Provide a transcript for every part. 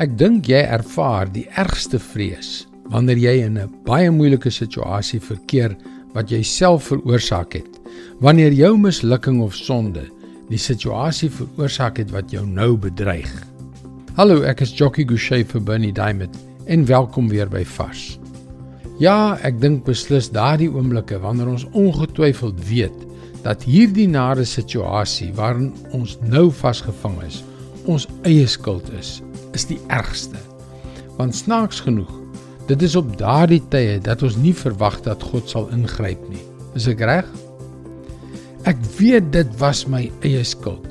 Ek dink jy ervaar die ergste vrees wanneer jy in 'n baie moeilike situasie verkeer wat jy self veroorsaak het. Wanneer jou mislukking of sonde die situasie veroorsaak het wat jou nou bedreig. Hallo, ek is Jockey Gouchee vir Bernie Diamond en welkom weer by Vars. Ja, ek dink beslis daardie oomblikke wanneer ons ongetwyfeld weet dat hierdie nare situasie waarin ons nou vasgevang is, ons eie skuld is, is die ergste. Want snaaks genoeg, dit is op daardie tye dat ons nie verwag dat God sal ingryp nie. Is ek reg? Ek weet dit was my eie skuld.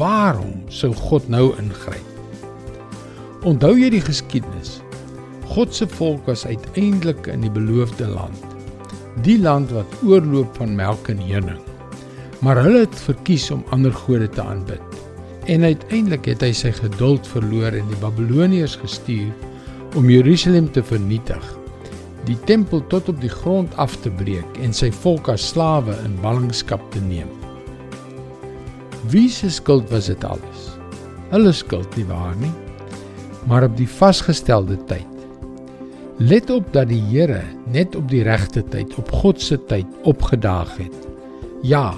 Waarom sou God nou ingryp? Onthou jy die geskiedenis? God se volk was uiteindelik in die beloofde land. Die land wat oorloop van melk en honing. Maar hulle het verkies om ander gode te aanbid. En uiteindelik het hy sy geduld verloor en die Babiloniërs gestuur om Jerusalem te vernietig, die tempel tot op die grond af te breek en sy volk as slawe in ballingskap te neem. Wie se skuld was dit alles? Hulle skuld nie waar nie, maar op die vasgestelde tyd Let op dat die Here net op die regte tyd, op God se tyd opgedaag het. Ja,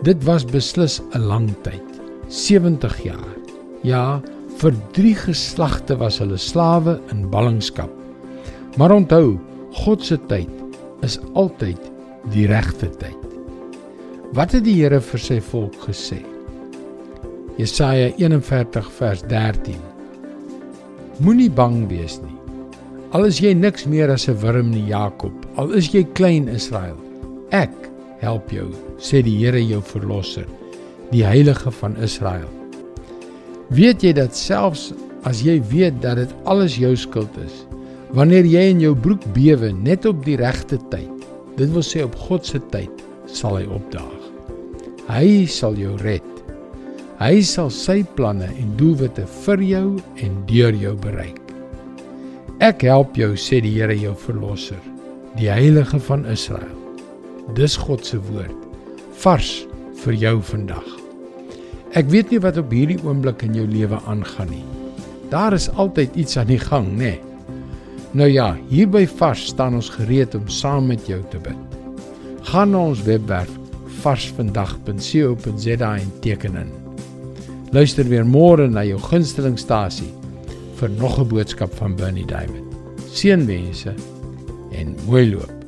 dit was beslis 'n lang tyd, 70 jaar. Ja, vir 3 geslagte was hulle slawe in ballingskap. Maar onthou, God se tyd is altyd die regte tyd. Wat het die Here vir sy volk gesê? Jesaja 41 vers 13. Moenie bang wees nie. Al is jy niks meer as 'n wurm nie, Jakob. Al is jy klein Israel. Ek help jou, sê die Here jou verlosser, die heilige van Israel. Weet jy dat selfs as jy weet dat dit alles jou skuld is, wanneer jy in jou broek bewe net op die regte tyd, dit wil sê op God se tyd, sal hy opdaag. Hy sal jou red. Hy sal sy planne en doelwitte vir jou en deur jou bereik. Ek help jou, sê die Here jou verlosser, die heilige van Israel. Dis God se woord, vars vir jou vandag. Ek weet nie wat op hierdie oomblik in jou lewe aangaan nie. Daar is altyd iets aan die gang, nê? Nee. Nou ja, hier by Vars staan ons gereed om saam met jou te bid. Gaan na ons webwerf varsvandag.co.za en teken in. Luister weer môre na jou gunstelingstasie vir nog 'n boodskap van Bernie Diamond. Seënwense en mooi loop.